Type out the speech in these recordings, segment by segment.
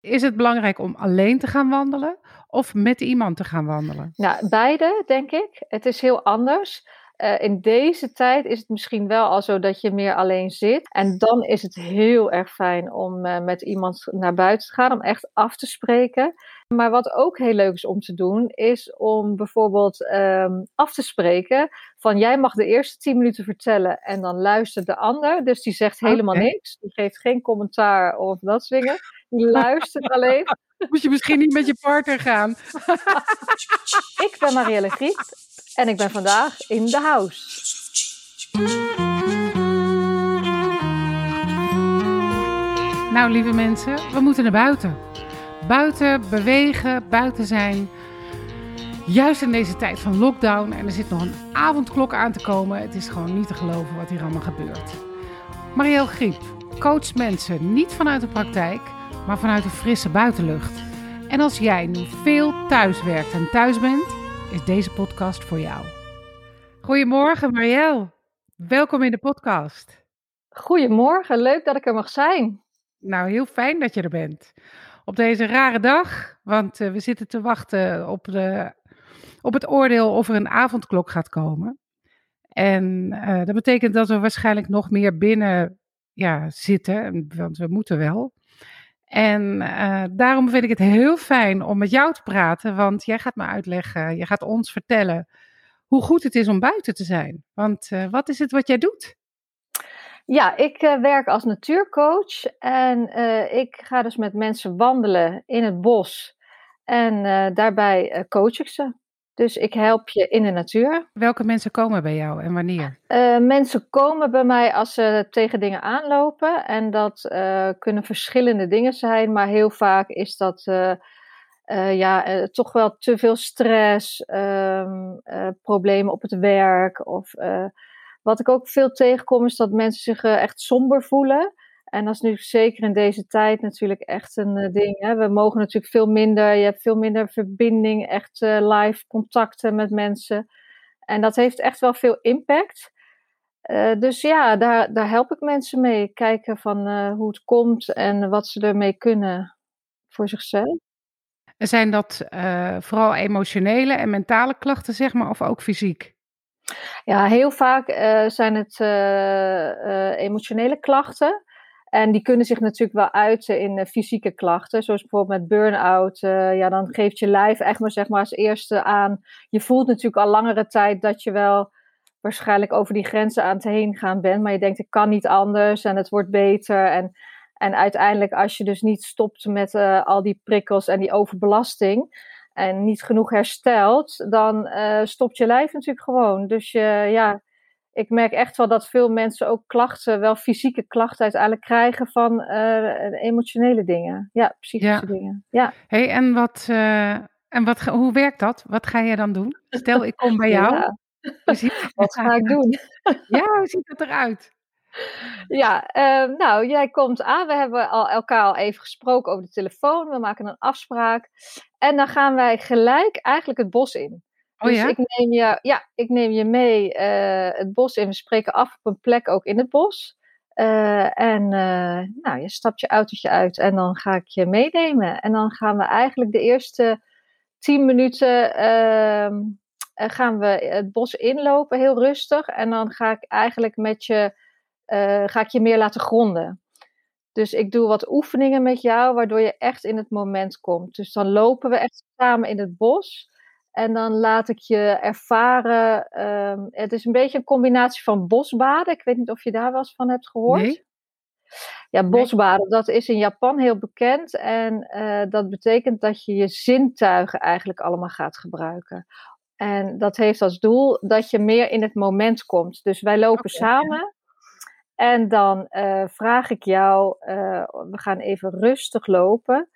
Is het belangrijk om alleen te gaan wandelen of met iemand te gaan wandelen? Nou, beide, denk ik. Het is heel anders. Uh, in deze tijd is het misschien wel al zo dat je meer alleen zit. En dan is het heel erg fijn om uh, met iemand naar buiten te gaan, om echt af te spreken. Maar wat ook heel leuk is om te doen, is om bijvoorbeeld um, af te spreken van jij mag de eerste tien minuten vertellen en dan luistert de ander. Dus die zegt helemaal okay. niks, die geeft geen commentaar of dat soort dingen. Die luistert alleen. Moet je misschien niet met je partner gaan. ik ben Marielle Griep en ik ben vandaag in de house. Nou, lieve mensen, we moeten naar buiten. Buiten bewegen, buiten zijn. Juist in deze tijd van lockdown en er zit nog een avondklok aan te komen. Het is gewoon niet te geloven wat hier allemaal gebeurt. Marielle Griep coacht mensen niet vanuit de praktijk, maar vanuit de frisse buitenlucht. En als jij nu veel thuis werkt en thuis bent, is deze podcast voor jou. Goedemorgen Marielle, welkom in de podcast. Goedemorgen, leuk dat ik er mag zijn. Nou, heel fijn dat je er bent. Op deze rare dag, want uh, we zitten te wachten op, de, op het oordeel of er een avondklok gaat komen. En uh, dat betekent dat we waarschijnlijk nog meer binnen ja, zitten, want we moeten wel. En uh, daarom vind ik het heel fijn om met jou te praten, want jij gaat me uitleggen, je gaat ons vertellen hoe goed het is om buiten te zijn. Want uh, wat is het wat jij doet? Ja, ik uh, werk als natuurcoach en ik ga dus met mensen wandelen in het bos en daarbij coach ik ze. Dus ik help je in de natuur. Welke mensen komen bij jou en wanneer? Uh, mensen komen bij mij als ze tegen dingen aanlopen. En dat uh, kunnen verschillende dingen zijn, maar heel vaak is dat uh, ja, toch wel te veel stress, um, problemen op het werk. Of wat ik ook veel tegenkom is dat mensen zich echt somber voelen. En dat is nu zeker in deze tijd natuurlijk echt een uh, ding. Hè? We mogen natuurlijk veel minder, je hebt veel minder verbinding, echt uh, live contacten met mensen. En dat heeft echt wel veel impact. Uh, dus ja, daar, daar help ik mensen mee. Kijken van hoe het komt en wat ze ermee kunnen voor zichzelf. Zijn dat vooral emotionele en mentale klachten, zeg maar, of ook fysiek? Ja, heel vaak zijn het emotionele klachten. En die kunnen zich natuurlijk wel uiten in uh, fysieke klachten, zoals bijvoorbeeld met burn-out. Uh, ja, dan geeft je lijf echt maar, zeg maar als eerste aan. Je voelt natuurlijk al langere tijd dat je wel waarschijnlijk over die grenzen aan het heen gaan bent, maar je denkt, ik kan niet anders en het wordt beter. En, en uiteindelijk, als je dus niet stopt met uh, al die prikkels en die overbelasting en niet genoeg herstelt, dan stopt je lijf natuurlijk gewoon. Dus ja ik merk echt wel dat veel mensen ook klachten, wel fysieke klachten uiteindelijk krijgen van uh, emotionele dingen. Ja, psychische ja. dingen. Ja. Hey, en wat, uh, en wat, hoe werkt dat? Wat ga je dan doen? Stel, ik kom bij jou. Ja. Wat ga ik doen? ja, hoe ziet het eruit? Ja, uh, nou, jij komt aan. We hebben al, elkaar al even gesproken over de telefoon. We maken een afspraak. En dan gaan wij gelijk eigenlijk het bos in. Oh, dus ja? ik neem je, ja, ik neem je mee uh, het bos in. We spreken af op een plek ook in het bos. Uh, en uh, nou, je stapt je autootje uit en dan ga ik je meenemen. En dan gaan we eigenlijk de eerste tien minuten ehm, gaan we het bos inlopen, heel rustig. En dan ga ik eigenlijk met je, ga ik je meer laten gronden. Dus ik doe wat oefeningen met jou, waardoor je echt in het moment komt. Dus dan lopen we echt samen in het bos. En dan laat ik je ervaren. Um, het is een beetje een combinatie van bosbaden. Ik weet niet of je daar wel eens van hebt gehoord. Nee. Ja, bosbaden, dat is in Japan heel bekend. En uh, dat betekent dat je je zintuigen eigenlijk allemaal gaat gebruiken. En dat heeft als doel dat je meer in het moment komt. Dus wij lopen okay, samen. En dan uh, vraag ik jou, uh, we gaan even rustig lopen.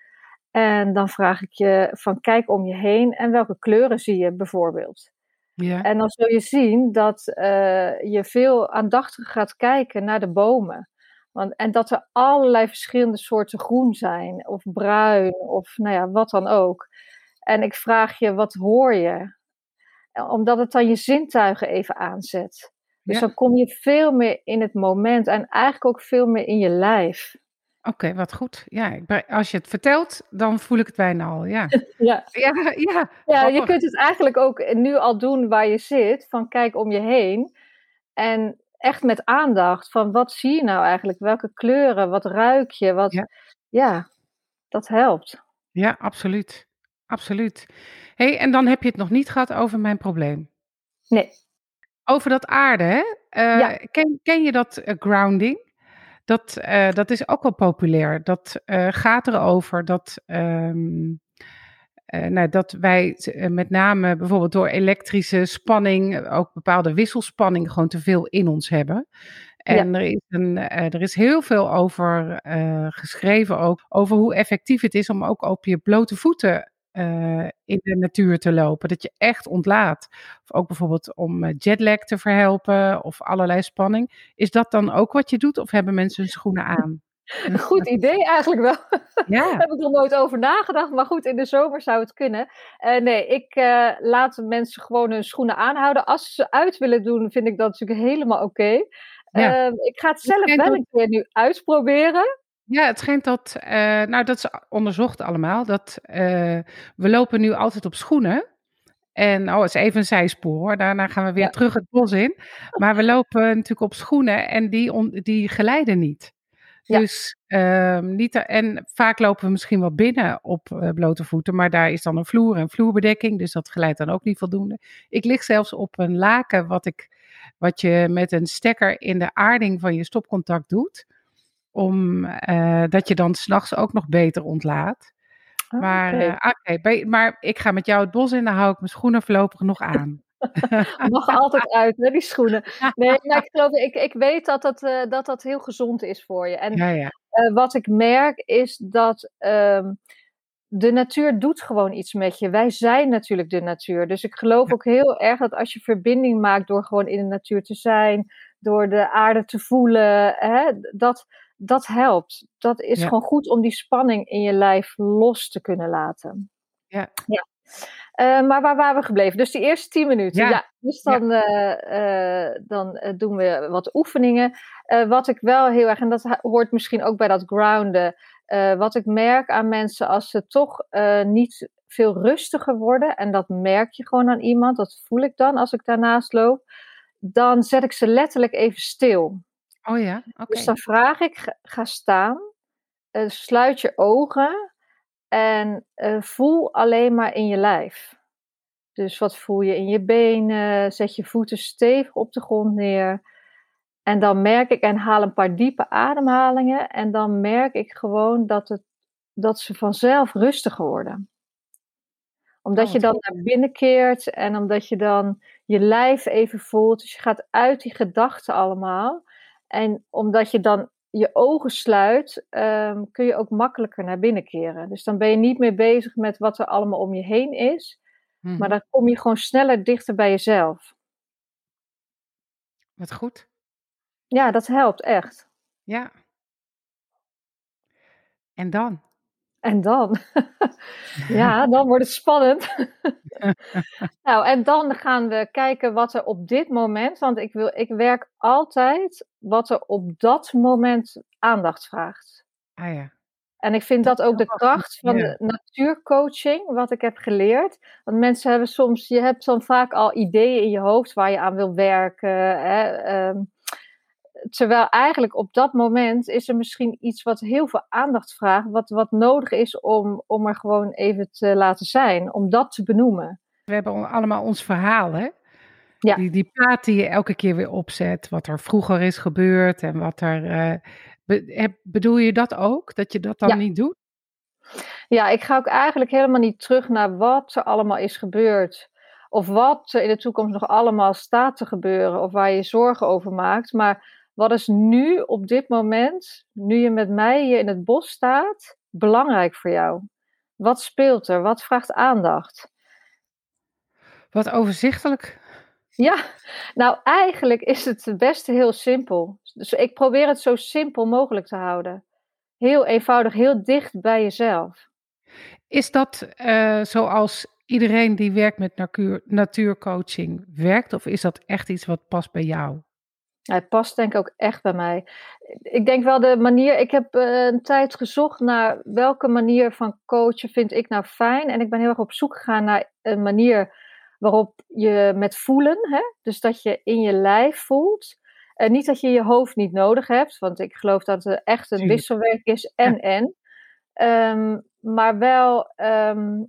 En dan vraag ik je van kijk om je heen en welke kleuren zie je bijvoorbeeld. Ja. En dan zul je zien dat uh, je veel aandachtiger gaat kijken naar de bomen. Want, en dat er allerlei verschillende soorten groen zijn, of bruin, of nou ja, wat dan ook. En ik vraag je, wat hoor je? Omdat het dan je zintuigen even aanzet. Dus Ja. dan kom je veel meer in het moment en eigenlijk ook veel meer in je lijf. Oké, wat goed. Ja, ik ben als je het vertelt, dan voel ik het bijna al, ja. Ja. Ja, ja, Ja, je grappig. kunt het eigenlijk ook nu al doen waar je zit, van kijk om je heen en echt met aandacht van wat zie je nou eigenlijk? Welke kleuren? Wat ruik je? Wat Ja. ja, dat helpt. Ja, absoluut. Absoluut. Hey, en dan heb je het nog niet gehad over mijn probleem. Nee. Over dat aarde, hè? Eh, Ja. ken ken je dat, eh, grounding? Dat, eh, dat is ook wel populair. Dat, eh, gaat erover dat, ehm, eh, nou, dat wij met name bijvoorbeeld door elektrische spanning, ook bepaalde wisselspanning gewoon te veel in ons hebben. En er is een er is heel veel over, geschreven ook, over hoe effectief het is om ook op je blote voeten, eh, in de natuur te lopen. Dat je echt ontlaat. Of ook bijvoorbeeld om, eh, jetlag te verhelpen of allerlei spanning. Is dat dan ook wat je doet of hebben mensen hun schoenen aan? Een goed idee eigenlijk wel. Ja. Heb ik nog nooit over nagedacht, maar goed, in de zomer zou het kunnen. Eh, nee, ik laat mensen gewoon hun schoenen aanhouden. Als ze ze uit willen doen, vind ik dat natuurlijk helemaal oké. Ja. Ehm, ik ga het zelf wel een keer nu uitproberen. Ja, het schijnt dat, eh, nou dat is onderzocht allemaal, dat eh, we lopen nu altijd op schoenen. En oh, is even een zijspoor hoor, daarna gaan we weer Ja. terug het bos in. Maar we lopen natuurlijk op schoenen en die, on, die glijden niet. Ja. Dus ehm, niet, en vaak lopen we misschien wel binnen op eh, blote voeten, maar daar is dan een vloer en vloerbedekking, dus dat glijdt dan ook niet voldoende. Ik lig zelfs op een laken wat, ik, wat je met een stekker in de aarding van je stopcontact doet, om, eh, dat je dan s'nachts ook nog beter ontlaat. Ah, Maar, eh, maar ik ga met jou het bos in, dan hou ik mijn schoenen voorlopig nog aan. Mag altijd uit, hè, die schoenen. Nee, maar ik geloof, ik, ik weet dat dat, eh, dat dat heel gezond is voor je. En Ja, ja. wat ik merk is dat ehm, de natuur doet gewoon iets met je. Wij zijn natuurlijk de natuur. Dus ik geloof ook heel erg dat als je verbinding maakt door gewoon in de natuur te zijn, door de aarde te voelen, hè, dat, dat helpt. Dat is Ja. gewoon goed om die spanning in je lijf los te kunnen laten. Ja. ja. Eh, maar waar waren we gebleven? Dus die eerste tien minuten. Ja. Ja. dus dan, eh, eh, dan doen we wat oefeningen. Wat ik wel heel erg, en dat hoort misschien ook bij dat grounden. wat ik merk aan mensen als ze toch niet veel rustiger worden. En dat merk je gewoon aan iemand. Dat voel ik dan als ik daarnaast loop. Dan zet ik ze letterlijk even stil. Oh ja, oké. Dus dan vraag ik, ga- ga staan, eh, sluit je ogen en eh, voel alleen maar in je lijf. Dus wat voel je in je benen? Zet je voeten stevig op de grond neer. En dan merk ik, en haal een paar diepe ademhalingen. En dan merk ik gewoon dat, het, dat ze vanzelf rustiger worden. Omdat Oh, je wat dan naar binnen keert en omdat je dan je lijf even voelt. Dus je gaat uit die gedachten allemaal. En omdat je dan je ogen sluit, ehm, kun je ook makkelijker naar binnen keren. Dus dan ben je niet meer bezig met wat er allemaal om je heen is. Mhm. Maar dan kom je gewoon sneller dichter bij jezelf. Wat goed. Ja, dat helpt echt. Ja. En dan? En dan? ja, dan wordt het spannend. nou, en dan gaan we kijken wat er op dit moment, want ik, wil, ik werk altijd wat er op dat moment aandacht vraagt. Ah ja. En ik vind Dat ook de kracht van ja. de natuurcoaching, wat ik heb geleerd. Want mensen hebben soms, je hebt dan vaak al ideeën in je hoofd waar je aan wil werken. Hè, ehm, terwijl eigenlijk op dat moment is er misschien iets wat heel veel aandacht vraagt, wat, wat nodig is om, om er gewoon even te laten zijn, om dat te benoemen. We hebben al- allemaal ons verhaal, hè? Ja. Die, die plaat die je elke keer weer opzet, wat er vroeger is gebeurd en wat er. eh, be- bedoel je dat ook? Dat je dat dan Ja. niet doet? Ja, ik ga ook eigenlijk helemaal niet terug naar wat er allemaal is gebeurd. Of wat er in de toekomst nog allemaal staat te gebeuren. Of waar je zorgen over maakt. Maar wat is nu op dit moment, nu je met mij hier in het bos staat, belangrijk voor jou? Wat speelt er? Wat vraagt aandacht? Wat overzichtelijk. Ja, nou eigenlijk is het het beste heel simpel. Dus ik probeer het zo simpel mogelijk te houden. Heel eenvoudig, heel dicht bij jezelf. Is dat eh, zoals iedereen die werkt met natuur, natuurcoaching werkt? Of is dat echt iets wat past bij jou? Hij past denk ik ook echt bij mij. Ik denk wel de manier, ik heb uh, een tijd gezocht naar welke manier van coachen vind ik nou fijn. En ik ben heel erg op zoek gegaan naar een manier waarop je met voelen, hè? dus dat je in je lijf voelt. En niet dat je je hoofd niet nodig hebt, want ik geloof dat het echt een wisselwerk is en en. Um, maar wel um,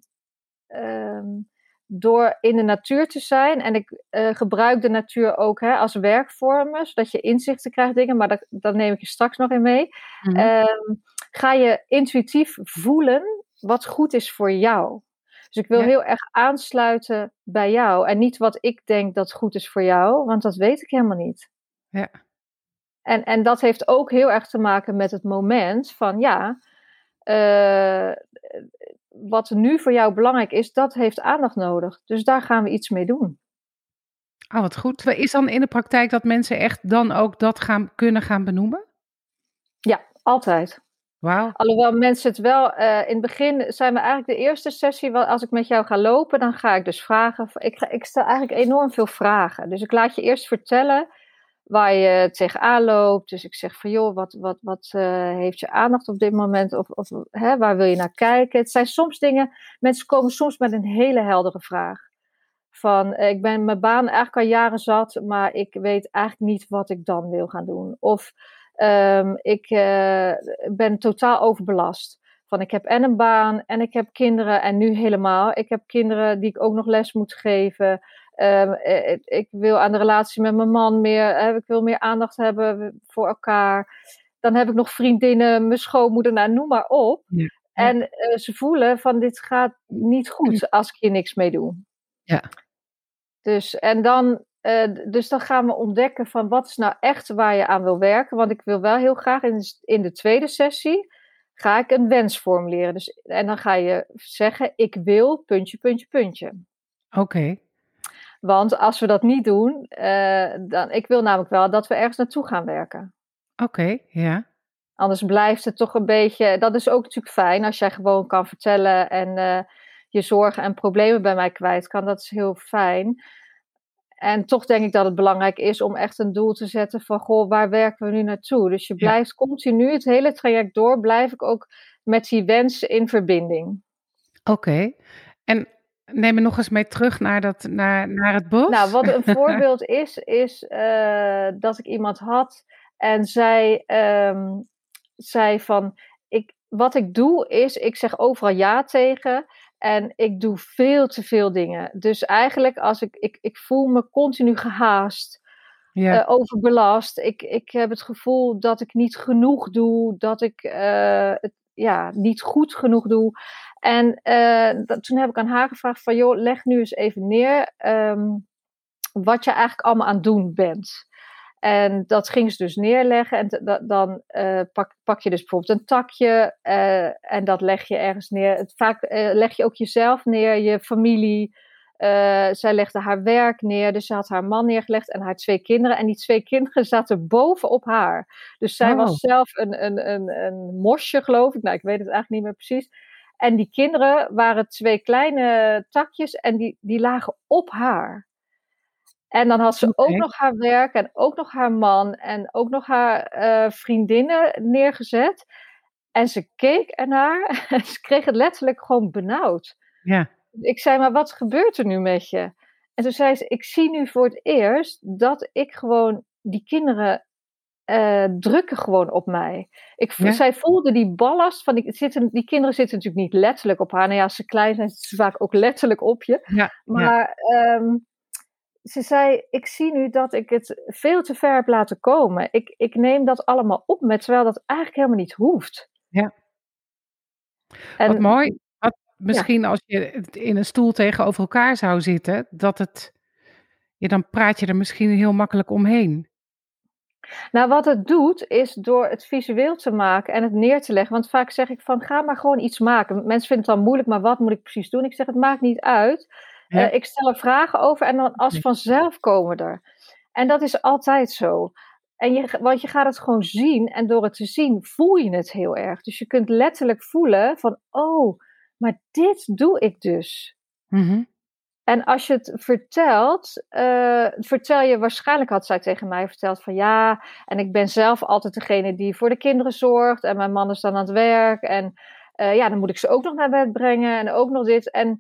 um, door in de natuur te zijn. En ik uh, gebruik de natuur ook hè, als werkvormen, zodat je inzichten krijgt dingen, maar dat, dat neem ik je straks nog in mee. Mm -hmm. ga je intuïtief voelen wat goed is voor jou. Dus ik wil ja. heel erg aansluiten bij jou en niet wat ik denk dat goed is voor jou, want dat weet ik helemaal niet. Ja. En, en dat heeft ook heel erg te maken met het moment van ja, uh, wat nu voor jou belangrijk is, dat heeft aandacht nodig. Dus daar gaan we iets mee doen. Oh, wat goed. Is dan in de praktijk dat mensen echt dan ook dat gaan, kunnen gaan benoemen? Ja, altijd. Wauw. Alhoewel mensen het wel, uh, in het begin zijn we eigenlijk de eerste sessie, als ik met jou ga lopen, dan ga ik dus vragen. Ik, ga, ik stel eigenlijk enorm veel vragen. Dus ik laat je eerst vertellen waar je tegenaan loopt. Dus ik zeg van joh, wat, wat, wat uh, heeft je aandacht op dit moment? Of, of hè, waar wil je naar kijken? Het zijn soms dingen, mensen komen soms met een hele heldere vraag. Van uh, ik ben mijn baan eigenlijk al jaren zat, maar ik weet eigenlijk niet wat ik dan wil gaan doen. Of um, ik uh, ben totaal overbelast. Van ik heb en een baan en ik heb kinderen en nu helemaal. Ik heb kinderen die ik ook nog les moet geven. Um, ik wil aan de relatie met mijn man meer, uh, ik wil meer aandacht hebben voor elkaar. Dan heb ik nog vriendinnen, mijn schoonmoeder, nou, noem maar op. Ja. En uh, ze voelen van dit gaat niet goed als ik hier niks mee doe. Ja. Dus, en dan, uh, dus dan gaan we ontdekken van wat is nou echt waar je aan wil werken. Want ik wil wel heel graag in de, in de tweede sessie, ga ik een wens formuleren. Dus, en dan ga je zeggen, ik wil puntje, puntje, puntje. Oké. Okay. Want als we dat niet doen, uh, dan, ik wil namelijk wel dat we ergens naartoe gaan werken. Oké, okay, ja. Anders blijft het toch een beetje. Dat is ook natuurlijk fijn als jij gewoon kan vertellen en uh, je zorgen en problemen bij mij kwijt kan. Dat is heel fijn. En toch denk ik dat het belangrijk is om echt een doel te zetten van goh, waar werken we nu naartoe? Dus je blijft ja. continu het hele traject door, blijf ik ook met die wens in verbinding. Oké. Okay. En Neem me nog eens mee terug naar, dat, naar, naar het bos. Nou, wat een voorbeeld is, is uh, dat ik iemand had en zij um, zei van, ik, wat ik doe is, ik zeg overal ja tegen en ik doe veel te veel dingen. Dus eigenlijk, als ik, ik, ik voel me continu gehaast, ja. uh, overbelast. Ik, ik heb het gevoel dat ik niet genoeg doe, dat ik uh, het ja, niet goed genoeg doe. En uh, dat, toen heb ik aan haar gevraagd van, joh, leg nu eens even neer um, wat je eigenlijk allemaal aan het doen bent. En dat ging ze dus neerleggen. En dan uh, pak, pak, je dus bijvoorbeeld een takje uh, en dat leg je ergens neer. Het, vaak leg je ook jezelf neer, je familie. zij legde haar werk neer, dus ze had haar man neergelegd en haar twee kinderen. En die twee kinderen zaten bovenop haar. Dus zij oh. was zelf een, een, een, een mosje, geloof ik. Nou, ik weet het eigenlijk niet meer precies. En die kinderen waren twee kleine takjes en die, die lagen op haar. En dan had ze okay. ook nog haar werk en ook nog haar man en ook nog haar uh, vriendinnen neergezet. En ze keek ernaar en ze kreeg het letterlijk gewoon benauwd. Ja. Ik zei, maar wat gebeurt er nu met je? En toen zei ze, ik zie nu voor het eerst dat ik gewoon die kinderen uh, drukken gewoon op mij. Ik, ja? Zij voelde die ballast van die, zitten, die kinderen zitten natuurlijk niet letterlijk op haar. Nou ja, als ze klein zijn, zitten ze vaak ook letterlijk op je. Ja, maar ja. Um, ze zei: Ik zie nu dat ik het veel te ver heb laten komen. Ik, ik neem dat allemaal op met, terwijl dat eigenlijk helemaal niet hoeft. Ja. En, Wat mooi. Wat, misschien als je in een stoel tegenover elkaar zou zitten, dat het. Ja, dan praat je er misschien heel makkelijk omheen. Nou, wat het doet, is door het visueel te maken en het neer te leggen. Want vaak zeg ik van, ga maar gewoon iets maken. Mensen vinden het dan moeilijk, maar wat moet ik precies doen? Ik zeg, het maakt niet uit. Ja. Uh, ik stel er vragen over en dan als vanzelf komen er. En dat is altijd zo. En je, want je gaat het gewoon zien en door het te zien voel je het heel erg. Dus je kunt letterlijk voelen van, oh, maar dit doe ik dus. Mm -hmm. En als je het vertelt, uh, vertel je waarschijnlijk, had zij tegen mij verteld van ja, en ik ben zelf altijd degene die voor de kinderen zorgt en mijn man is dan aan het werk en uh, ja, dan moet ik ze ook nog naar bed brengen en ook nog dit. En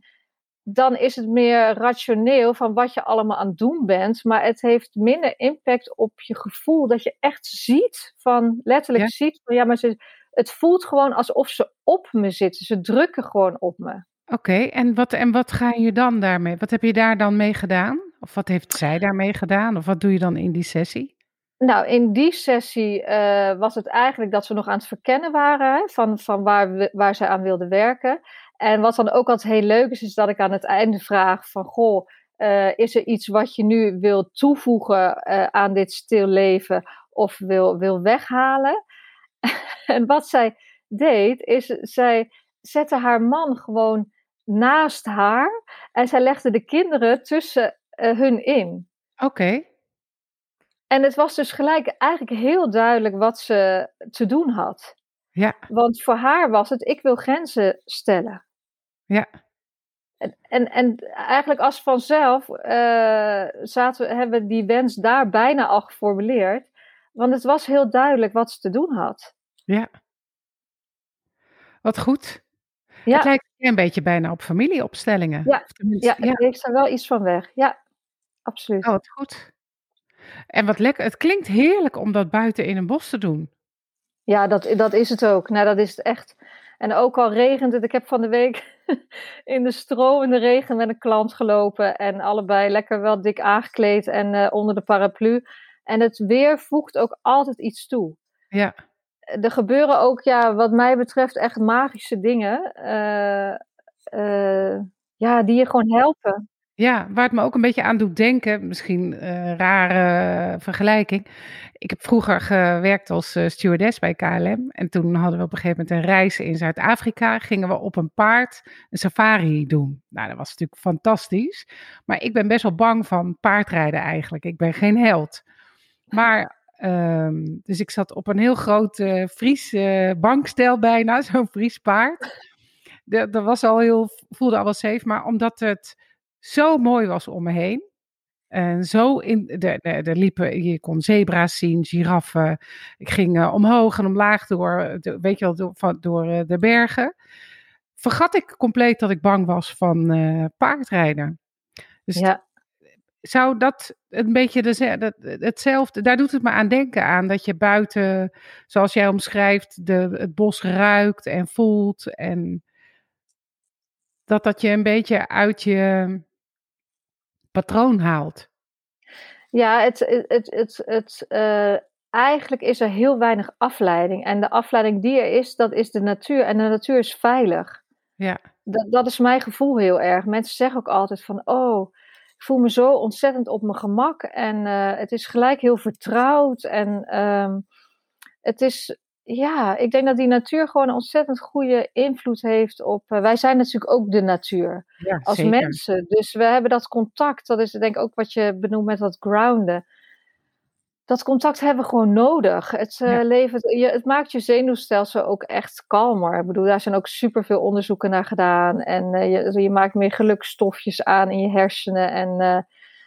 dan is het meer rationeel van wat je allemaal aan het doen bent, maar het heeft minder impact op je gevoel dat je echt ziet van, letterlijk ziet van ja, maar ze, het voelt gewoon alsof ze op me zitten. Ze drukken gewoon op me. Oké, en, wat, en wat ga je dan daarmee? Wat heb je daar dan mee gedaan? Of wat heeft zij daarmee gedaan? Of wat doe je dan in die sessie? Nou, in die sessie uh, was het eigenlijk dat we nog aan het verkennen waren van, van waar, we, waar zij aan wilde werken. En wat dan ook altijd heel leuk is, is dat ik aan het einde vraag van, goh, uh, is er iets wat je nu wil toevoegen uh, aan dit stil leven of wil, wil weghalen? en wat zij deed, is zij zette haar man gewoon naast haar en zij legde de kinderen tussen uh, hun in. Oké. En het was dus gelijk eigenlijk heel duidelijk wat ze te doen had. Ja. Want voor haar was het, ik wil grenzen stellen. Ja. En, en, en eigenlijk als vanzelf uh, zaten, hebben we die wens daar bijna al geformuleerd. Want het was heel duidelijk wat ze te doen had. Ja. Wat goed. Ja. Het lijkt een beetje bijna op familieopstellingen. Ja, ja, ja. heeft er wel iets van weg. Ja, absoluut. Oh, wat goed. En wat lekker, het klinkt heerlijk om dat buiten in een bos te doen. Ja, dat, dat is het ook. Nou, dat is het echt. En ook al regent het, ik heb van de week in de stroom in de regen met een klant gelopen. En allebei lekker wel dik aangekleed en uh, onder de paraplu. En het weer voegt ook altijd iets toe. Ja er gebeuren ook, ja, wat mij betreft, echt magische dingen. Uh, uh, ja, die je gewoon helpen. Ja, waar het me ook een beetje aan doet denken, misschien een uh, rare vergelijking. Ik heb vroeger gewerkt als stewardess bij KLM. En toen hadden we op een gegeven moment een reis in Zuid-Afrika. Gingen we op een paard een safari doen. Nou, dat was natuurlijk fantastisch. Maar ik ben best wel bang van paardrijden eigenlijk. Ik ben geen held. Maar Um, dus ik zat op een heel groot uh, Fries uh, bankstel bijna, zo'n Fries paard. Dat was al heel, voelde al wel safe, maar omdat het zo mooi was om me heen. En zo in, er liepen, je kon zebra's zien, giraffen. Ik ging uh, omhoog en omlaag door, de, weet je wel, door, van, door de bergen. Vergat ik compleet dat ik bang was van paardrijden. Dus ja zou dat een beetje de, hetzelfde, daar doet het me aan denken aan, dat je buiten, zoals jij omschrijft, de, het bos ruikt en voelt en dat dat je een beetje uit je patroon haalt. Ja, het, het, het, het, uh, eigenlijk is er heel weinig afleiding. En de afleiding die er is, dat is de natuur. En de natuur is veilig. Ja. Dat, dat is mijn gevoel heel erg. Mensen zeggen ook altijd van, oh, ik voel me zo ontzettend op mijn gemak. En uh, het is gelijk heel vertrouwd. En um, het is, ja, ik denk dat die natuur gewoon een ontzettend goede invloed heeft op. Uh, wij zijn natuurlijk ook de natuur ja, als zeker. mensen. Dus we hebben dat contact. Dat is denk ik ook wat je benoemt met dat grounden dat contact hebben we gewoon nodig. Het, uh, ja. levert, je, het maakt je zenuwstelsel ook echt kalmer. Ik bedoel, daar zijn ook superveel onderzoeken naar gedaan. En uh, je, je, maakt meer gelukstofjes aan in je hersenen. En uh,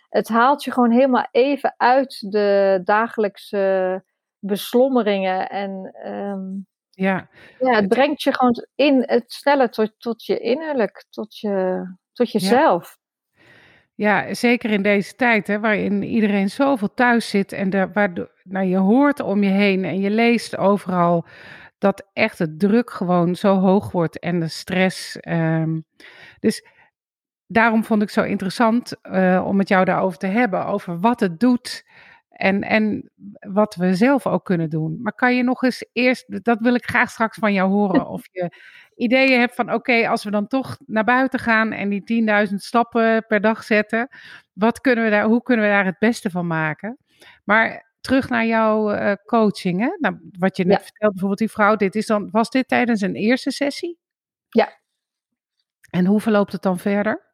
het haalt je gewoon helemaal even uit de dagelijkse beslommeringen. En um, ja. ja, het brengt je gewoon in, het sneller tot, tot je innerlijk, tot, je, tot jezelf. Ja. Ja, zeker in deze tijd, hè, waarin iedereen zoveel thuis zit en de, waardoor, nou, je hoort om je heen en je leest overal dat echt de druk gewoon zo hoog wordt en de stress. Um, dus daarom vond ik zo interessant uh, om met jou daarover te hebben, over wat het doet en, en wat we zelf ook kunnen doen. Maar kan je nog eens eerst, dat wil ik graag straks van jou horen, of je ideeën hebt van oké, als we dan toch naar buiten gaan en die 10.000 stappen per dag zetten, wat kunnen we daar, hoe kunnen we daar het beste van maken? Maar terug naar jouw uh, coaching, hè? Nou, wat je net ja. vertelde, bijvoorbeeld die vrouw, dit is dan, was dit tijdens een eerste sessie? Ja. En hoe verloopt het dan verder?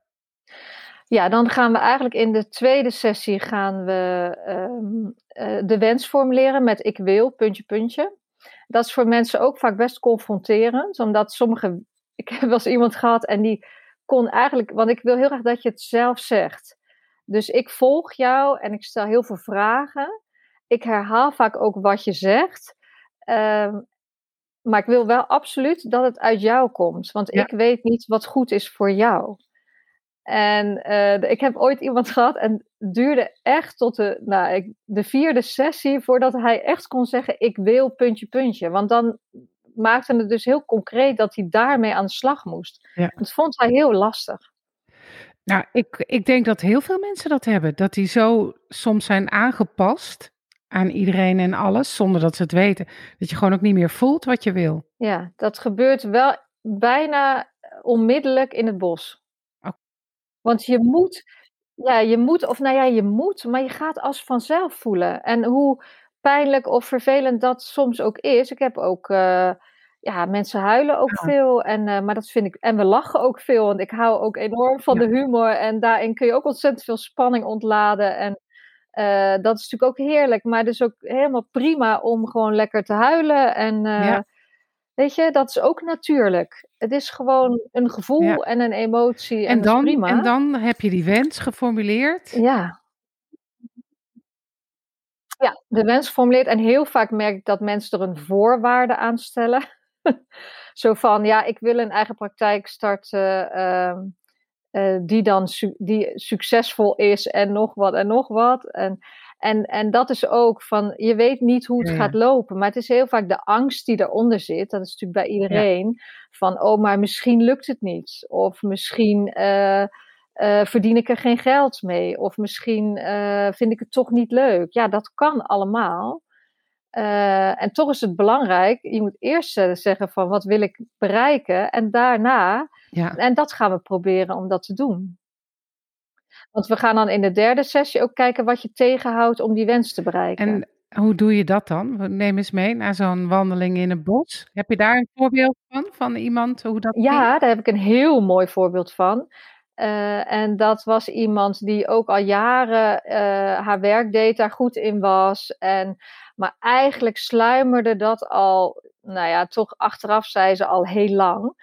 Ja, dan gaan we eigenlijk in de tweede sessie gaan we um, uh, de wens formuleren met ik wil, puntje, puntje. Dat is voor mensen ook vaak best confronterend, omdat sommige. Ik heb wel eens iemand gehad en die kon eigenlijk, want ik wil heel graag dat je het zelf zegt. Dus ik volg jou en ik stel heel veel vragen. Ik herhaal vaak ook wat je zegt. Ehm, maar ik wil wel absoluut dat het uit jou komt. Want ik weet niet wat goed is voor jou. En uh, ik heb ooit iemand gehad en het duurde echt tot de, nou, ik, de vierde sessie voordat hij echt kon zeggen: Ik wil puntje, puntje. Want dan maakte het dus heel concreet dat hij daarmee aan de slag moest. Ja. Dat vond hij heel lastig. Nou, ik, ik denk dat heel veel mensen dat hebben. Dat die zo soms zijn aangepast aan iedereen en alles, zonder dat ze het weten. Dat je gewoon ook niet meer voelt wat je wil. Ja, dat gebeurt wel bijna onmiddellijk in het bos. Want je moet, ja, je moet, of nou ja, je moet, maar je gaat als vanzelf voelen. En hoe pijnlijk of vervelend dat soms ook is. Ik heb ook, uh, ja, mensen huilen ook veel. En, uh, maar dat vind ik, en we lachen ook veel. Want ik hou ook enorm van de humor. En daarin kun je ook ontzettend veel spanning ontladen. En uh, dat is natuurlijk ook heerlijk. Maar dus ook helemaal prima om gewoon lekker te huilen. En ja. Weet je, dat is ook natuurlijk. Het is gewoon een gevoel en een emotie. En, en dan, prima. en dan heb je die wens geformuleerd. Ja. Ja, de wens geformuleerd. En heel vaak merk ik dat mensen er een voorwaarde aan stellen. Zo van, ja, ik wil een eigen praktijk starten. Uh, uh, die dan su die succesvol is en nog wat en nog wat. En en, en dat is ook van, je weet niet hoe het gaat lopen, maar het is heel vaak de angst die eronder zit. Dat is natuurlijk bij iedereen. Van, oh, maar misschien lukt het niet. Of misschien uh, uh, verdien ik er geen geld mee. Of misschien uh, vind ik het toch niet leuk. Ja, dat kan allemaal. en toch is het belangrijk, je moet eerst zeggen van, wat wil ik bereiken? En daarna, ja. en dat gaan we proberen om dat te doen. Want we gaan dan in de derde sessie ook kijken wat je tegenhoudt om die wens te bereiken. En hoe doe je dat dan? Neem eens mee naar zo'n wandeling in het bos. Heb je daar een voorbeeld van, van iemand? Hoe dat ja, daar heb ik een heel mooi voorbeeld van. Uh, en dat was iemand die ook al jaren uh, haar werk deed, daar goed in was. En, maar eigenlijk sluimerde dat al, nou ja, toch achteraf zei ze al heel lang.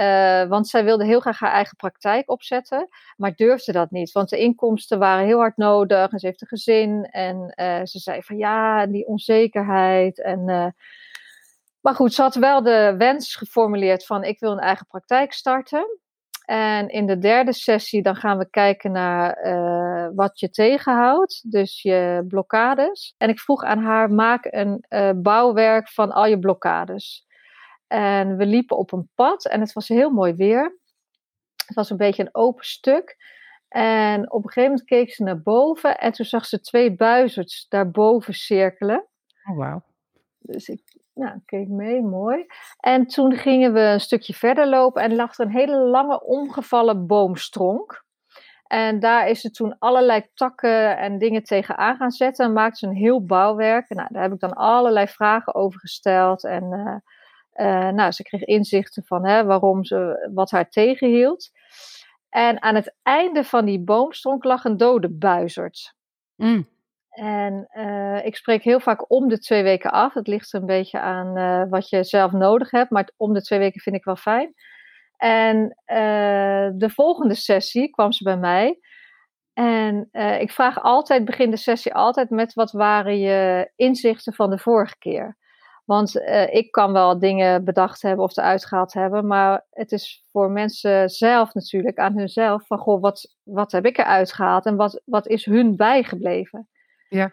Uh, want zij wilde heel graag haar eigen praktijk opzetten, maar durfde dat niet. Want de inkomsten waren heel hard nodig en ze heeft een gezin. En uh, ze zei van ja, die onzekerheid. En, uh, maar goed, ze had wel de wens geformuleerd van ik wil een eigen praktijk starten. En in de derde sessie dan gaan we kijken naar wat je tegenhoudt, dus je blokkades. En ik vroeg aan haar, maak een bouwwerk van al je blokkades. En we liepen op een pad en het was heel mooi weer. Het was een beetje een open stuk. En op een gegeven moment keek ze naar boven en toen zag ze twee buizerds daarboven cirkelen. Oh, wauw. Dus ik nou, keek mee, mooi. En toen gingen we een stukje verder lopen en lag er een hele lange omgevallen boomstronk. En daar is ze toen allerlei takken en dingen tegenaan gaan zetten en maakte ze een heel bouwwerk. Nou, daar heb ik dan allerlei vragen over gesteld en... Uh, uh, nou, ze kreeg inzichten van hè, waarom ze, wat haar tegenhield. En aan het einde van die boomstronk lag een dode buizerd. Mm. En uh, ik spreek heel vaak om de twee weken af. Het ligt een beetje aan uh, wat je zelf nodig hebt, maar om de twee weken vind ik wel fijn. En de volgende sessie kwam ze bij mij. En ik vraag altijd, begin de sessie altijd met wat waren je inzichten van de vorige keer. Want uh, ik kan wel dingen bedacht hebben of eruit gehaald hebben, maar het is voor mensen zelf natuurlijk, aan hunzelf, van goh, wat, wat heb ik eruit gehaald en wat, wat is hun bijgebleven? Ja.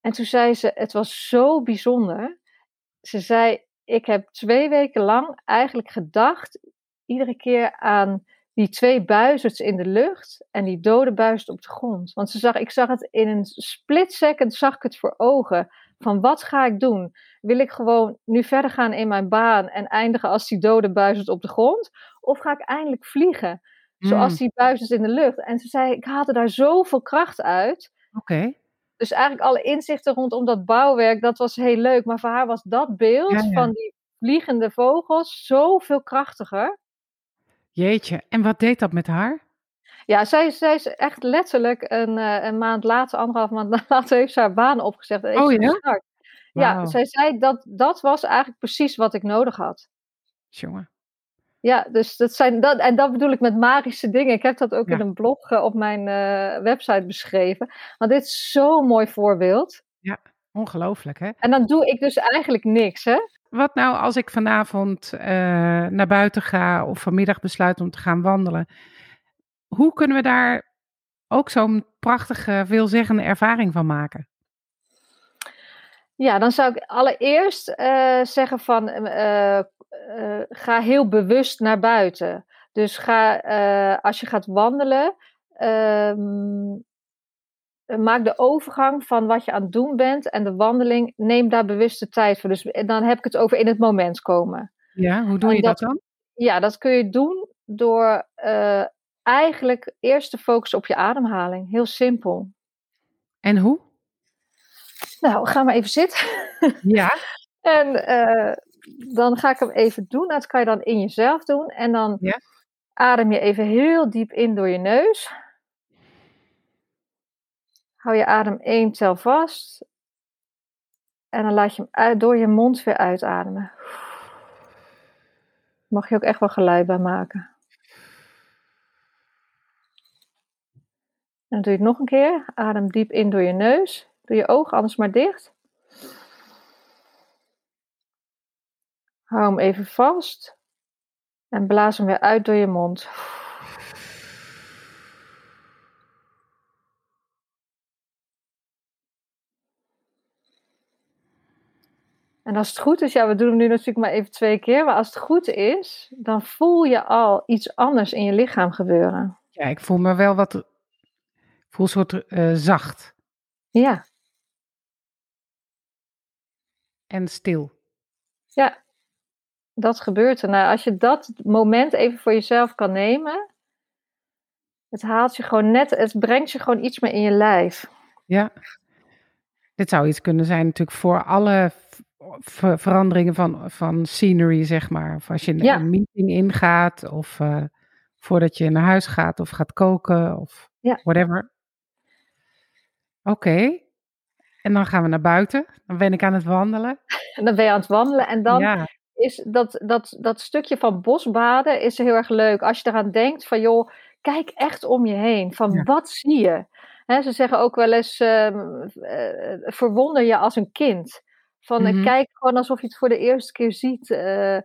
En toen zei ze, het was zo bijzonder. Ze zei, ik heb twee weken lang eigenlijk gedacht, iedere keer aan die twee buizerds in de lucht en die dode buizerd op de grond. Want ze zag, ik zag het in een split second, zag ik het voor ogen. Van wat ga ik doen? Wil ik gewoon nu verder gaan in mijn baan en eindigen als die dode buizerd op de grond? Of ga ik eindelijk vliegen? Zoals mm. die buizers in de lucht. En ze zei, ik haalde daar zoveel kracht uit. Oké. Dus eigenlijk alle inzichten rondom dat bouwwerk, dat was heel leuk. Maar voor haar was dat beeld van die vliegende vogels zoveel krachtiger. Jeetje, en wat deed dat met haar? Ja, zij, zij is echt letterlijk een, uh, een maand later, anderhalf maand later, heeft ze haar baan opgezegd. oh ja? Wow. Ja, zij zei dat dat was eigenlijk precies wat ik nodig had. Jongen. Ja, dus dat zijn dat, en dat bedoel ik met magische dingen. Ik heb dat ook Ja. in een blog eh, op mijn eh, website beschreven. Want dit is zo'n mooi voorbeeld. Ongelooflijk, hè? En dan doe ik dus eigenlijk niks, hè? Wat nou als ik vanavond eh, naar buiten ga of vanmiddag besluit om te gaan wandelen? Hoe kunnen we daar ook zo'n prachtige, veelzeggende ervaring van maken? Ja, dan zou ik allereerst eh, zeggen van eh, eh, ga heel bewust naar buiten. Dus ga, als je gaat wandelen, ehm, maak de overgang van wat je aan het doen bent en de wandeling, neem daar bewust de tijd voor. Dus dan heb ik het over in het moment komen. Ja, hoe doe En je dat dat- dan? Ja, dat kun je doen door eigenlijk eerst te focussen op je ademhaling. Heel simpel. En hoe? Nou, ga maar even zitten. Ja, En eh, dan ga ik hem even doen. Dat kan je dan in jezelf doen. En dan Ja. adem je even heel diep in door je neus. Hou je adem één tel vast. En dan laat je hem uit, door je mond weer uitademen. Mag je ook echt wel geluid bij maken. En dan doe je het nog een keer. Adem diep in door je neus. Doe je ogen anders maar dicht. Hou hem even vast. En blaas hem weer uit door je mond. En als het goed is, ja, we doen hem nu natuurlijk maar even twee keer. Maar als het goed is, dan voel je al iets anders in je lichaam gebeuren. ja ik voel me wel wat, ik voel een soort eh, zacht Ja, en stil. ja, dat gebeurt er. Nou, als je dat moment even voor jezelf kan nemen, het haalt je gewoon net, het brengt je gewoon iets meer in je lijf. Ja. Dit zou iets kunnen zijn natuurlijk voor alle ver- veranderingen van, van scenery, zeg maar. Of als je Ja. een meeting ingaat, of eh, voordat je naar huis gaat, of gaat koken, of Ja. whatever. Oké. En dan gaan we naar buiten. Dan ben ik aan het wandelen. En dan ben je aan het wandelen en dan ja, is dat, dat, dat stukje van bosbaden is heel erg leuk. Als je eraan denkt van joh, kijk echt om je heen. Van Ja. wat zie je? Ze zeggen ook wel eens, ehm, eh, verwonder je als een kind. Van eh, Mhm. kijk gewoon alsof je het voor de eerste keer ziet. eh,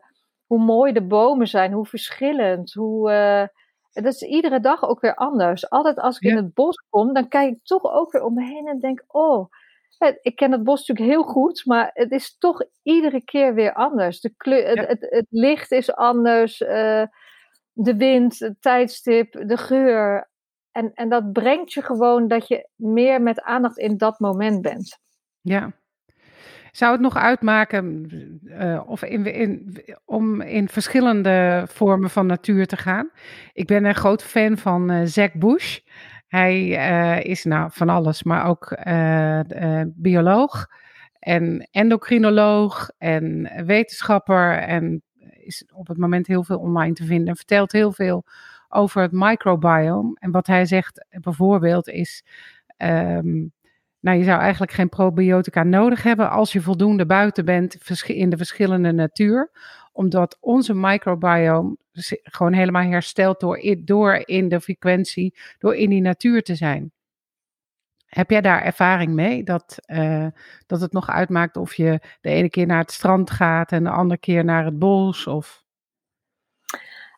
hoe mooi de bomen zijn, hoe verschillend. Hoe, dat is iedere dag ook weer anders. Altijd als ik Ja. in het bos kom, dan kijk ik toch ook weer om me heen en denk, oh, ik ken het bos natuurlijk heel goed, maar het is toch iedere keer weer anders. De kleur, Ja. het, het licht is anders, eh, de wind, het tijdstip, de geur. En, en dat brengt je gewoon dat je meer met aandacht in dat moment bent. ja. Zou het nog uitmaken eh, of in, in, om in verschillende vormen van natuur te gaan? Ik ben een groot fan van eh Zack Bush. Hij eh, is nou van alles, maar ook bioloog en endocrinoloog en wetenschapper. En is op het moment heel veel online te vinden. En vertelt heel veel over het microbiome. En wat hij zegt bijvoorbeeld is... ehm, nou, je zou eigenlijk geen probiotica nodig hebben als je voldoende buiten bent in de verschillende natuur. Omdat onze microbiome gewoon helemaal herstelt door, door in de frequentie, door in die natuur te zijn. Heb jij daar ervaring mee? Dat, eh, dat het nog uitmaakt of je de ene keer naar het strand gaat en de andere keer naar het bos? Of...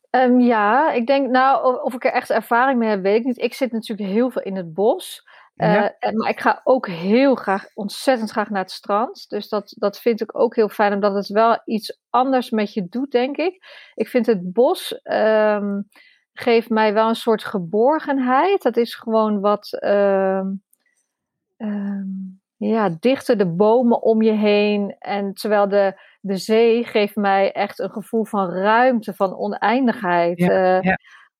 Ehm, ja, ik denk, nou, of ik er echt ervaring mee heb, weet ik niet. Ik zit natuurlijk heel veel in het bos. Eh, Ja. maar ik ga ook heel graag, ontzettend graag naar het strand. Dus dat, dat vind ik ook heel fijn, omdat het wel iets anders met je doet, denk ik. Ik vind het bos ehm, geeft mij wel een soort geborgenheid. Dat is gewoon wat, ehm, ehm, ja, dichter de bomen om je heen. En terwijl de, de zee geeft mij echt een gevoel van ruimte, van oneindigheid. Ja, Eh, ja.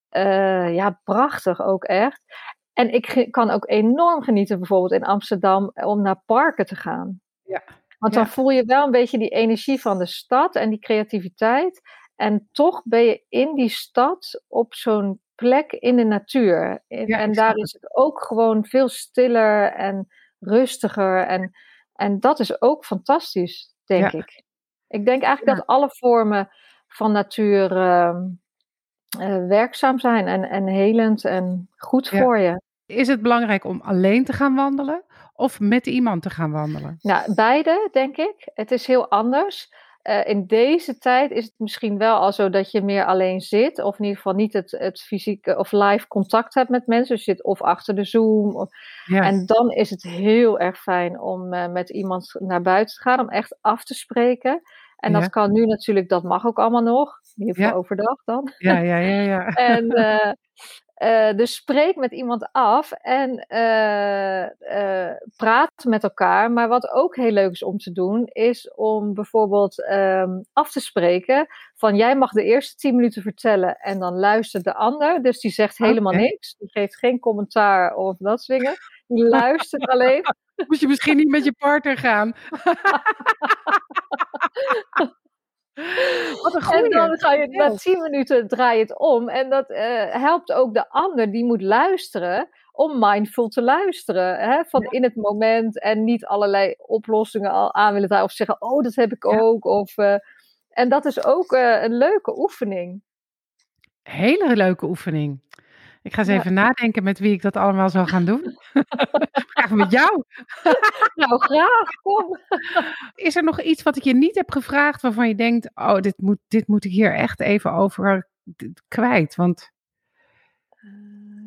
eh, ja, prachtig ook echt. En ik kan ook enorm genieten, bijvoorbeeld in Amsterdam, om naar parken te gaan. Ja, Want dan ja. voel je wel een beetje die energie van de stad en die creativiteit. En toch ben je in die stad op zo'n plek in de natuur. En, Ja, en daar is het ook gewoon veel stiller en rustiger. En, en dat is ook fantastisch, denk Ja. ik. Ik denk eigenlijk dat alle vormen van natuur ehm, eh, werkzaam zijn en, en helend en goed voor je. Is het belangrijk om alleen te gaan wandelen of met iemand te gaan wandelen? Nou, beide, denk ik. Het is heel anders. Eh, in deze tijd is het misschien wel al zo dat je meer alleen zit, of in ieder geval niet het, het fysieke of live contact hebt met mensen. Dus je zit of achter de Zoom. Of, Ja, En dan is het heel erg fijn om eh, met iemand naar buiten te gaan, om echt af te spreken. En dat kan nu natuurlijk, dat mag ook allemaal nog. In ieder geval Ja. overdag dan. ja, ja, ja. ja. En eh, eh, dus spreek met iemand af en eh, eh, praat met elkaar. Maar wat ook heel leuk is om te doen, is om bijvoorbeeld ehm, af te spreken van jij mag de eerste tien minuten vertellen en dan luistert de ander. Dus die zegt helemaal niks. Die geeft geen commentaar of dat soort dingen. Die luistert alleen. Moet je misschien niet met je partner gaan. Wat een En dan ga je na tien minuten draai je het om. En dat eh, helpt ook de ander die moet luisteren om mindful te luisteren. Hè? Van in het moment en niet allerlei oplossingen al aan willen draaien. Of zeggen, oh dat heb ik Ja. ook. Of, eh, en dat is ook eh, een leuke oefening. Hele leuke oefening. Ik ga eens Ja. even nadenken met wie ik dat allemaal zou gaan doen. Graag met jou. Nou graag, kom. Is er nog iets wat ik je niet heb gevraagd waarvan je denkt, oh, dit moet, dit moet ik hier echt even over kwijt? Want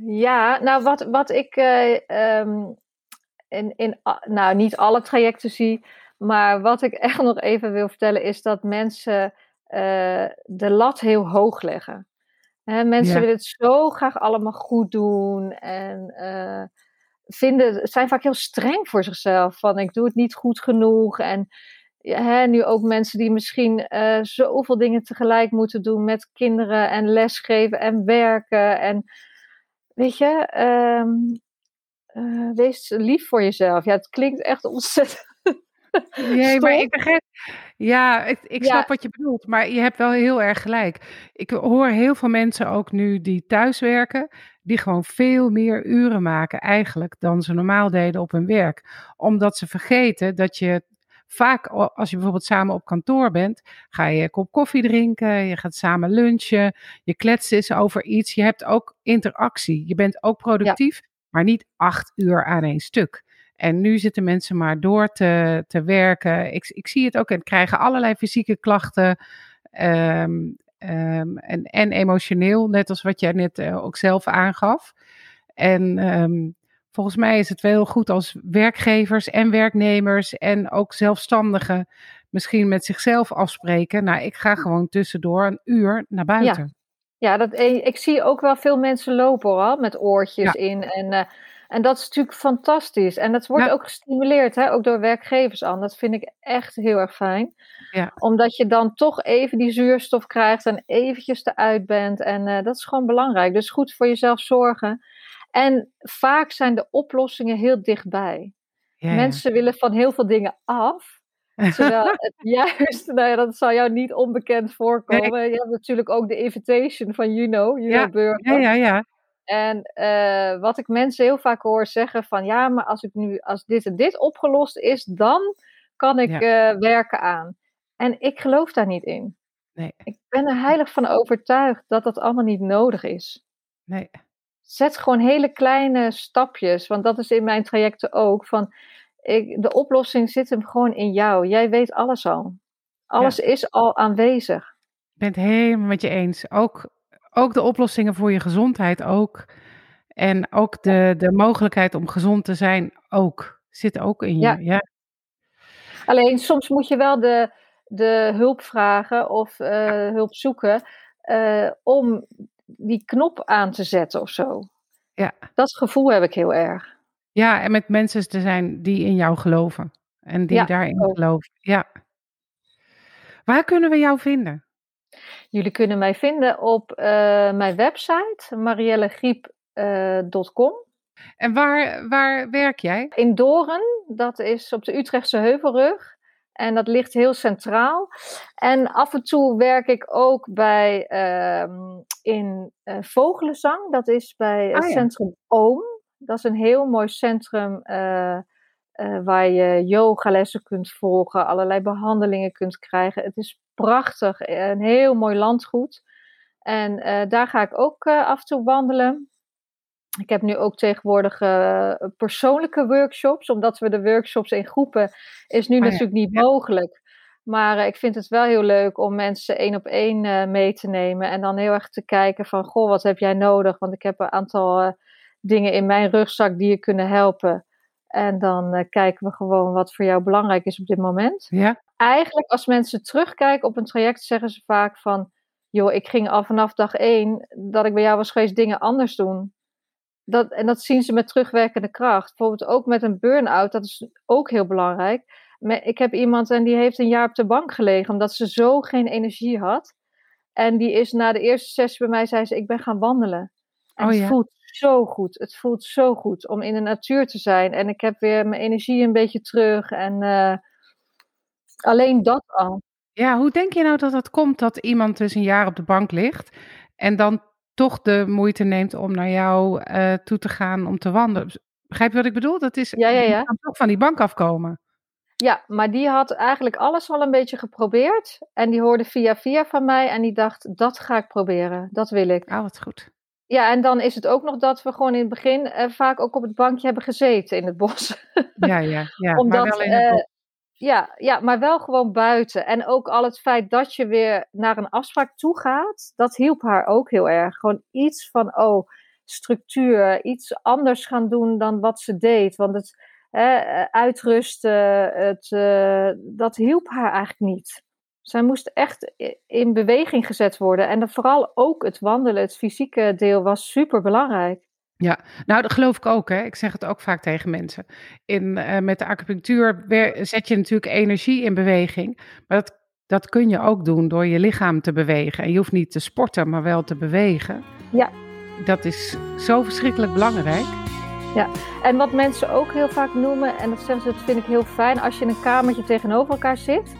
Ja, nou wat, wat ik eh, ehm, in, in, nou, niet alle trajecten zie, maar wat ik echt nog even wil vertellen is dat mensen eh, de lat heel hoog leggen. Hè, mensen Ja. willen het zo graag allemaal goed doen en eh, vinden, zijn vaak heel streng voor zichzelf. Van ik doe het niet goed genoeg. En hè, nu ook mensen die misschien eh, zoveel dingen tegelijk moeten doen met kinderen en lesgeven en werken. En weet je, ehm, eh, wees lief voor jezelf. Ja, het klinkt echt ontzettend. Nee, maar ik begrijp. Ja, ik, ik Ja. snap wat je bedoelt, maar je hebt wel heel erg gelijk. Ik hoor heel veel mensen ook nu die thuiswerken, die gewoon veel meer uren maken eigenlijk dan ze normaal deden op hun werk. Omdat ze vergeten dat je vaak, als je bijvoorbeeld samen op kantoor bent, ga je een kop koffie drinken, je gaat samen lunchen, je kletst eens over iets. Je hebt ook interactie. Je bent ook productief, maar niet acht uur aan één stuk. En nu zitten mensen maar door te, te werken. Ik, ik zie het ook en krijgen allerlei fysieke klachten. ehm, ehm, en, en emotioneel, net als wat jij net eh, ook zelf aangaf. En ehm, volgens mij is het wel heel goed als werkgevers en werknemers en ook zelfstandigen misschien met zichzelf afspreken. Nou, ik ga gewoon tussendoor een uur naar buiten. Ja, dat, eh, ik zie ook wel veel mensen lopen hoor, met oortjes Ja. in. En, eh, en dat is natuurlijk fantastisch. En dat wordt Ja. ook gestimuleerd, hè, ook door werkgevers aan. Dat vind ik echt heel erg fijn. Ja. Omdat je dan toch even die zuurstof krijgt en eventjes eruit bent. En eh, dat is gewoon belangrijk. Dus goed voor jezelf zorgen. En vaak zijn de oplossingen heel dichtbij. Ja. Mensen willen van heel veel dingen af. Terwijl het juist, nou ja, dat zal jou niet onbekend voorkomen. Je hebt natuurlijk ook de invitation van Juno, Juno Burger. ja, ja, ja. En eh, wat ik mensen heel vaak hoor zeggen van ja, maar als ik nu, als dit en dit opgelost is, dan kan ik eh, werken aan. En ik geloof daar niet in. Nee, Ik ben er heilig van overtuigd dat dat allemaal niet nodig is. nee. Zet gewoon hele kleine stapjes, want dat is in mijn trajecten ook. Van, ik, de oplossing zit hem gewoon in jou. Jij weet alles al. Alles is al aanwezig. Ik ben het helemaal met je eens. Ook, ook de oplossingen voor je gezondheid ook. En ook de, de mogelijkheid om gezond te zijn ook. Zit ook in je. Ja. Ja, Alleen soms moet je wel de, de hulp vragen of eh, hulp zoeken eh, om die knop aan te zetten of zo. Ja. Dat gevoel heb ik heel erg. ja, en met mensen te zijn die in jou geloven. En die Ja, daarin geloven. Ja. Waar kunnen we jou vinden? Jullie kunnen mij vinden op eh, mijn website mariellegriep.com. En waar, waar werk jij? In Doren, dat is op de Utrechtse Heuvelrug. En dat ligt heel centraal. En af en toe werk ik ook bij ehm, in eh, Vogelenzang. Dat is bij het Ah, ja. Centrum Oom. Dat is een heel mooi centrum eh, eh, waar je yogalessen kunt volgen, allerlei behandelingen kunt krijgen. Het is prachtig, een heel mooi landgoed. En daar ga ik ook af en toe wandelen. Ik heb nu ook tegenwoordig persoonlijke workshops, omdat we de workshops in groepen is nu oh natuurlijk niet mogelijk. Maar eh, ik vind het wel heel leuk om mensen één op één mee te nemen. En dan heel erg te kijken van, goh, wat heb jij nodig? Want ik heb een aantal dingen in mijn rugzak die je kunnen helpen. En dan kijken we gewoon wat voor jou belangrijk is op dit moment. Ja. Eigenlijk als mensen terugkijken op een traject, zeggen ze vaak van, joh, ik ging al vanaf dag één dat ik bij jou was geweest dingen anders doen. Dat, en dat zien ze met terugwerkende kracht. Bijvoorbeeld ook met een burn-out, dat is ook heel belangrijk ik heb iemand en die heeft een jaar op de bank gelegen omdat ze zo geen energie had. En die is na de eerste sessie bij mij, zei ze, ik ben gaan wandelen. En oh, het voelt zo goed. Het voelt zo goed om in de natuur te zijn. En ik heb weer mijn energie een beetje terug. En uh, alleen dat al. Ja, hoe denk je nou dat dat komt dat iemand dus een jaar op de bank ligt en dan toch de moeite neemt om naar jou uh, toe te gaan om te wandelen? Begrijp je wat ik bedoel? Dat is ja, ja, ja. toch van die bank afkomen. Ja, maar die had eigenlijk alles al een beetje geprobeerd. En die hoorde via via van mij en die dacht, dat ga ik proberen. Dat wil ik. Ah, wat goed. Ja, en dan is het ook nog dat we gewoon in het begin uh, vaak ook op het bankje hebben gezeten in het bos. Ja, ja, ja. Omdat, maar wel in het bos. Uh, ja, ja, maar wel gewoon buiten. En ook al het feit dat je weer naar een afspraak toe gaat, dat hielp haar ook heel erg. Gewoon iets van, oh, structuur, iets anders gaan doen dan wat ze deed. Want het, eh, uitrusten, het, uh, dat hielp haar eigenlijk niet. Zij moest echt in beweging gezet worden. En vooral ook het wandelen, het fysieke deel, was super belangrijk. Ja, nou dat geloof ik ook. Hè. Ik zeg het ook vaak tegen mensen. In, uh, met de acupunctuur zet je natuurlijk energie in beweging. Maar dat, dat kun je ook doen door je lichaam te bewegen. En je hoeft niet te sporten, maar wel te bewegen. Ja. Dat is zo verschrikkelijk belangrijk. Ja, en wat mensen ook heel vaak noemen, en dat zeggen ze, dat vind ik heel fijn, als je in een kamertje tegenover elkaar zit,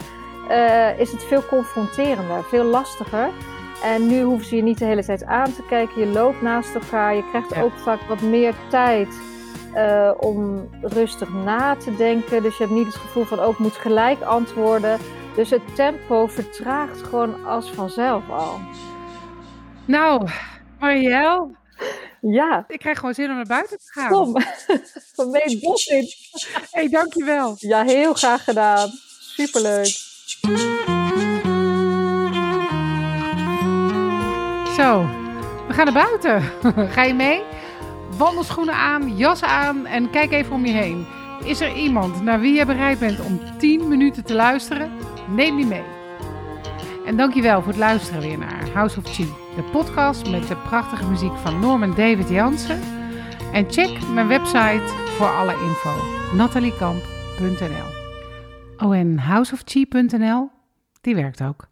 uh, is het veel confronterender, veel lastiger. En nu hoeven ze je niet de hele tijd aan te kijken, je loopt naast elkaar, je krijgt ook vaak wat meer tijd uh, om rustig na te denken. Dus je hebt niet het gevoel van, ook oh, moet gelijk antwoorden. Dus het tempo vertraagt gewoon als vanzelf al. Nou, Marielle, ja. Ik krijg gewoon zin om naar buiten te gaan. Kom, van mee het bos in. Hé, hey, dankjewel. Ja, heel graag gedaan. Superleuk. Zo, we gaan naar buiten. Ga je mee? Wandelschoenen aan, jas aan en kijk even om je heen. Is er iemand naar wie je bereid bent om 10 minuten te luisteren? Neem die mee. En dankjewel voor het luisteren weer naar House of Chi, de podcast met de prachtige muziek van Norman David Jansen. En check mijn website voor alle info, nataliekamp.nl. Oh, en houseofchi.nl, die werkt ook.